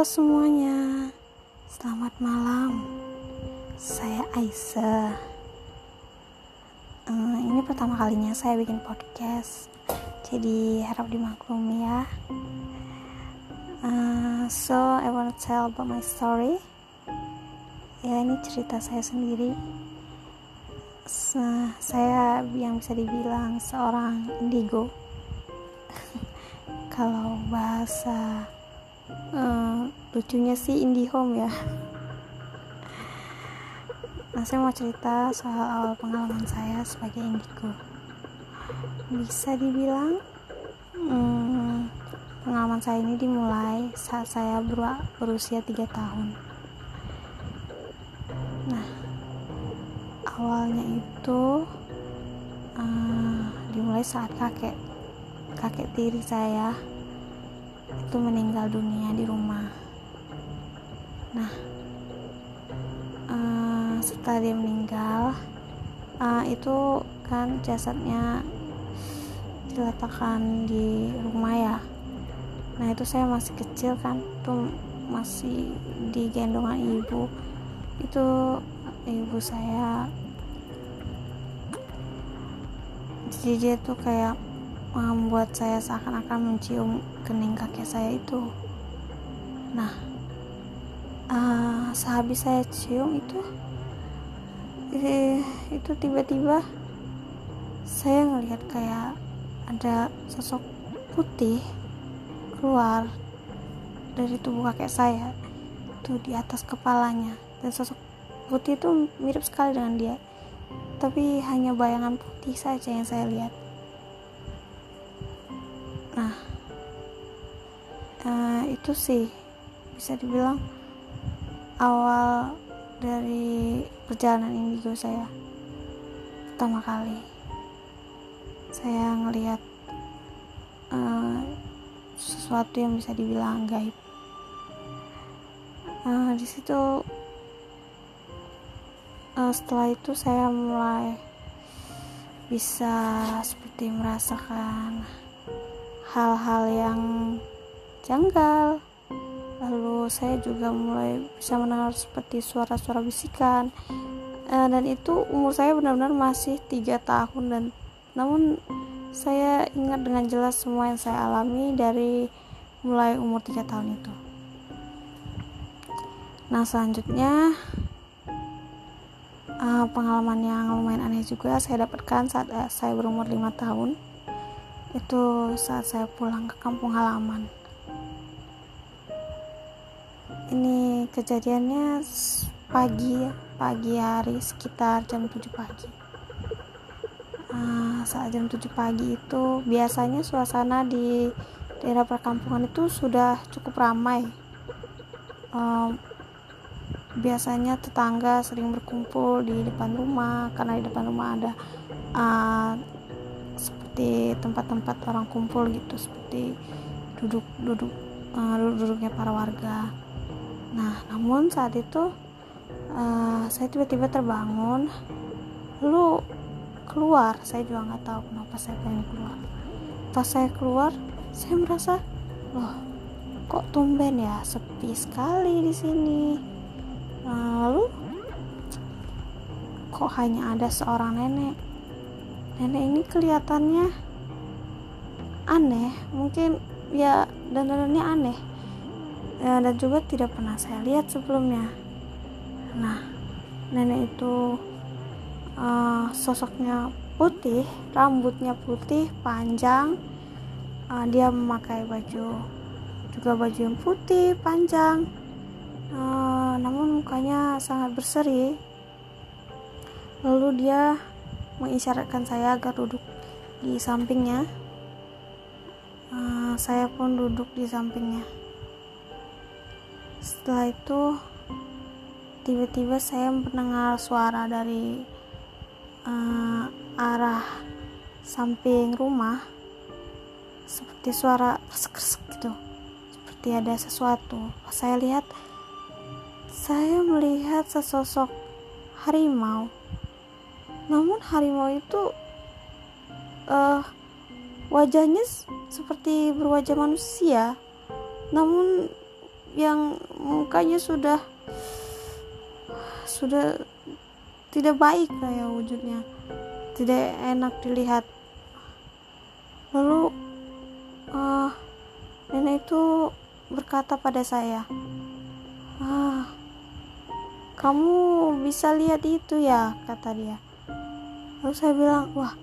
Halo semuanya, selamat malam. Saya Aisyah. Uh, ini pertama kalinya saya bikin podcast, jadi harap dimaklumi ya. Uh, so I wanna tell about my story. Ya ini cerita saya sendiri. Nah, saya yang bisa dibilang seorang indigo. Kalau bahasa uh, lucunya sih IndiHome ya. Nah saya mau cerita soal awal pengalaman saya sebagai indigo. Bisa dibilang hmm, pengalaman saya ini dimulai saat saya ber berusia 3 tahun. Nah awalnya itu uh, dimulai saat kakek kakek tiri saya itu meninggal dunia di rumah. Nah uh, setelah dia meninggal uh, itu kan jasadnya diletakkan di rumah ya. Nah itu saya masih kecil kan tuh masih di gendongan ibu. Itu ibu saya. Jadi dia tuh kayak membuat saya seakan-akan mencium kening kakek saya itu. Nah uh, sehabis saya cium itu eh, itu tiba-tiba saya ngelihat kayak ada sosok putih keluar dari tubuh kakek saya itu di atas kepalanya. Dan sosok putih itu mirip sekali dengan dia tapi hanya bayangan putih saja yang saya lihat nah uh, itu sih bisa dibilang awal dari perjalanan indigo saya pertama kali. Saya ngelihat uh, sesuatu yang bisa dibilang gaib. Uh, di situ uh, setelah itu saya mulai bisa seperti merasakan hal-hal yang janggal. Lalu saya juga mulai bisa mendengar seperti suara-suara bisikan. E, dan itu umur saya benar-benar masih tiga tahun dan namun saya ingat dengan jelas semua yang saya alami dari mulai umur tiga tahun itu. Nah selanjutnya uh, pengalaman yang lumayan aneh juga saya dapatkan saat uh, saya berumur lima tahun itu saat saya pulang ke kampung halaman. Ini kejadiannya pagi pagi hari sekitar jam 7 pagi. Uh, saat jam 7 pagi itu biasanya suasana di daerah perkampungan itu sudah cukup ramai. Uh, biasanya tetangga sering berkumpul di depan rumah karena di depan rumah ada uh, seperti tempat-tempat orang kumpul gitu seperti duduk-duduk uh, duduk-duduknya para warga. Nah namun saat itu uh, saya tiba-tiba terbangun. Lalu keluar? Saya juga nggak tahu kenapa saya pengen keluar. Pas saya keluar saya merasa loh kok tumben ya? Sepi sekali di sini. Lalu kok hanya ada seorang nenek nenek ini kelihatannya aneh. Mungkin ya dandanannya aneh. Ya, dan juga tidak pernah saya lihat sebelumnya. Nah nenek itu uh, sosoknya putih rambutnya putih panjang. Uh, dia memakai baju juga baju yang putih panjang. Uh, namun mukanya sangat berseri. Lalu dia mengisyaratkan saya agar duduk di sampingnya. Uh, saya pun duduk di sampingnya. Setelah itu, tiba-tiba saya mendengar suara dari uh, arah samping rumah, seperti suara kresek gitu, seperti ada sesuatu. Saya lihat, saya melihat sesosok harimau namun harimau itu uh, wajahnya seperti berwajah manusia. Namun yang mukanya sudah sudah tidak baik kayak wujudnya. Tidak enak dilihat. Lalu uh, nenek itu berkata pada saya ah kamu bisa lihat itu ya kata dia lalu saya bilang wah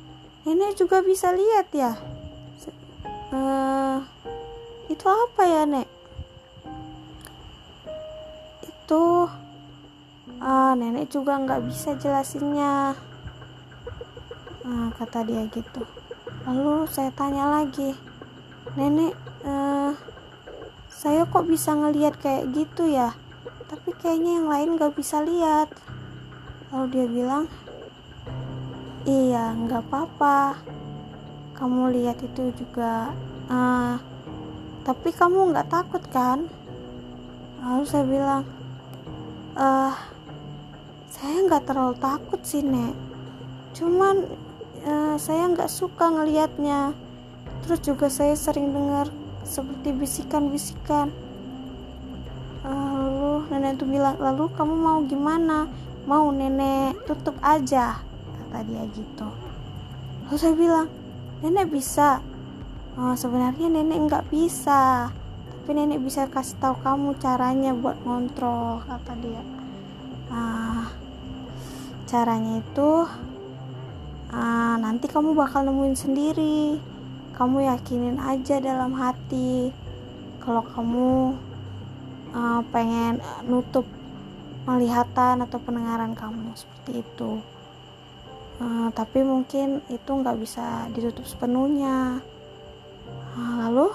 nenek juga bisa lihat ya. Uh, itu apa ya nek? Itu uh, nenek juga nggak bisa jelasinnya. Uh, kata dia gitu. Lalu saya tanya lagi nenek uh, saya kok bisa ngelihat kayak gitu ya? Tapi kayaknya yang lain gak bisa lihat. Lalu dia bilang iya nggak apa-apa. Kamu lihat itu juga uh, tapi kamu nggak takut kan? Lalu saya bilang uh, saya nggak terlalu takut sih nek. Cuman uh, saya nggak suka ngelihatnya. Terus juga saya sering dengar seperti bisikan-bisikan. Lalu nenek itu bilang lalu kamu mau gimana? Mau nenek tutup aja kata dia gitu. Lalu saya bilang nenek bisa. Oh, sebenarnya nenek nggak bisa. Tapi nenek bisa kasih tahu kamu caranya buat ngontrol kata dia. Ah, caranya itu ah, nanti kamu bakal nemuin sendiri. Kamu yakinin aja dalam hati kalau kamu uh, pengen nutup melihatan atau pendengaran kamu seperti itu uh, tapi mungkin itu nggak bisa ditutup sepenuhnya. Uh, lalu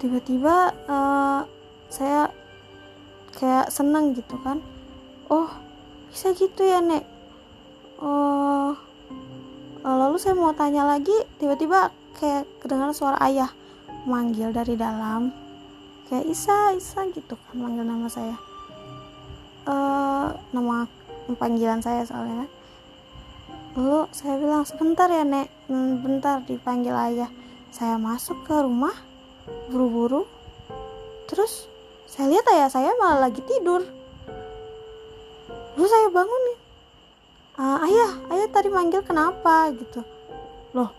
tiba-tiba uh, saya kayak seneng gitu kan. Oh bisa gitu ya nek. Eh, lalu saya mau tanya lagi tiba-tiba kayak kedengaran suara ayah manggil dari dalam. Kayak Isa Isa gitu kan manggil nama saya. Uh, nama panggilan saya soalnya. Lalu saya bilang sebentar ya nek. Hmm, bentar dipanggil ayah. Saya masuk ke rumah buru-buru. Terus saya lihat ayah saya malah lagi tidur. Lalu saya bangun nih. Uh, ayah ayah tadi manggil kenapa? Gitu. Loh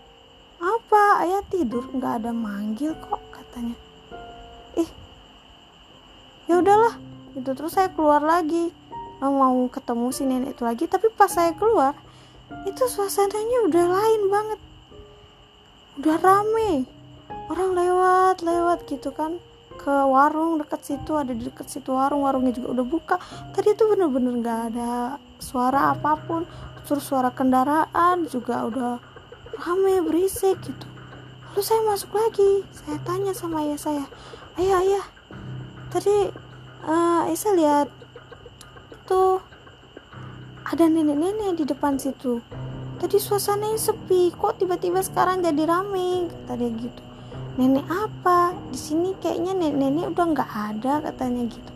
apa? Ayah tidur? Nggak ada manggil kok katanya. Ih ya udahlah. Itu terus saya keluar lagi mau ketemu si nenek itu lagi. Tapi pas saya keluar itu suasananya udah lain banget. Udah rame. Orang lewat lewat gitu kan. Ke warung dekat situ ada di dekat situ warung warungnya juga udah buka. Tadi tuh bener-bener nggak ada suara apa pun. Terus suara kendaraan juga udah rame berisik gitu. Lalu saya masuk lagi. Saya tanya sama ayah saya ayah ayah tadi uh, ayah saya lihat tuh ada nenek-nenek di depan situ. Tadi suasananya sepi. Kok tiba-tiba sekarang jadi rame? Kata gitu. Nenek apa? Di sini kayaknya nenek-nenek udah nggak ada katanya gitu.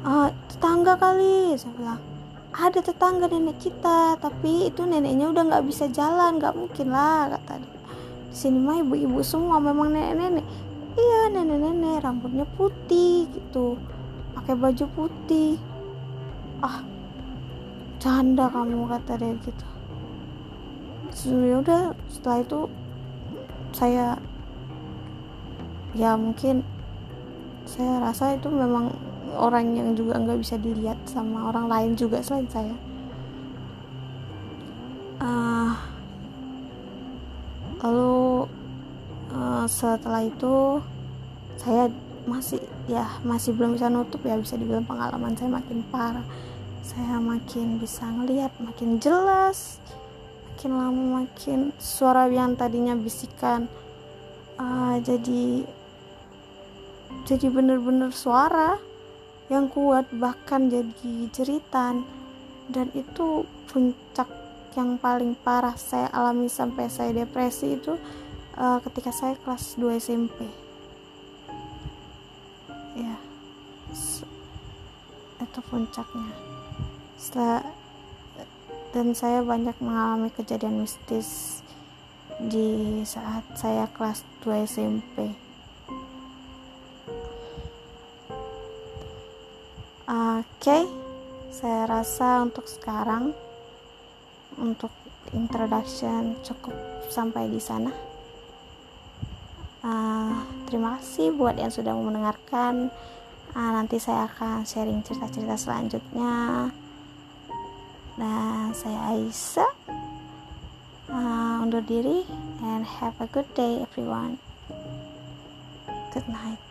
Uh, tetangga kali saya bilang. Ada tetangga nenek kita tapi itu neneknya udah nggak bisa jalan. Nggak mungkin lah kata di sini mah ibu-ibu semua memang nenek-nenek. Iya nenek-nenek rambutnya putih gitu. Pakai baju putih ah canda kamu kata dia gitu. Ya udah setelah itu saya ya mungkin saya rasa itu memang orang yang juga nggak bisa dilihat sama orang lain juga selain saya. Uh, lalu uh, setelah itu saya masih ya masih belum bisa nutup ya bisa dibilang pengalaman saya makin parah saya makin bisa ngelihat makin jelas makin lama makin suara yang tadinya bisikan uh, jadi jadi bener-bener suara yang kuat bahkan jadi jeritan. Dan itu puncak yang paling parah saya alami sampai saya depresi itu uh, ketika saya kelas 2 SMP ya itu puncaknya setelah dan saya banyak mengalami kejadian mistis di saat saya kelas 2 SMP oke okay. saya rasa untuk sekarang untuk introduction cukup sampai di sana. Uh, terima kasih buat yang sudah mendengarkan. Uh, nanti saya akan sharing cerita-cerita selanjutnya dan saya Aisyah uh, undur diri and have a good day everyone. Good night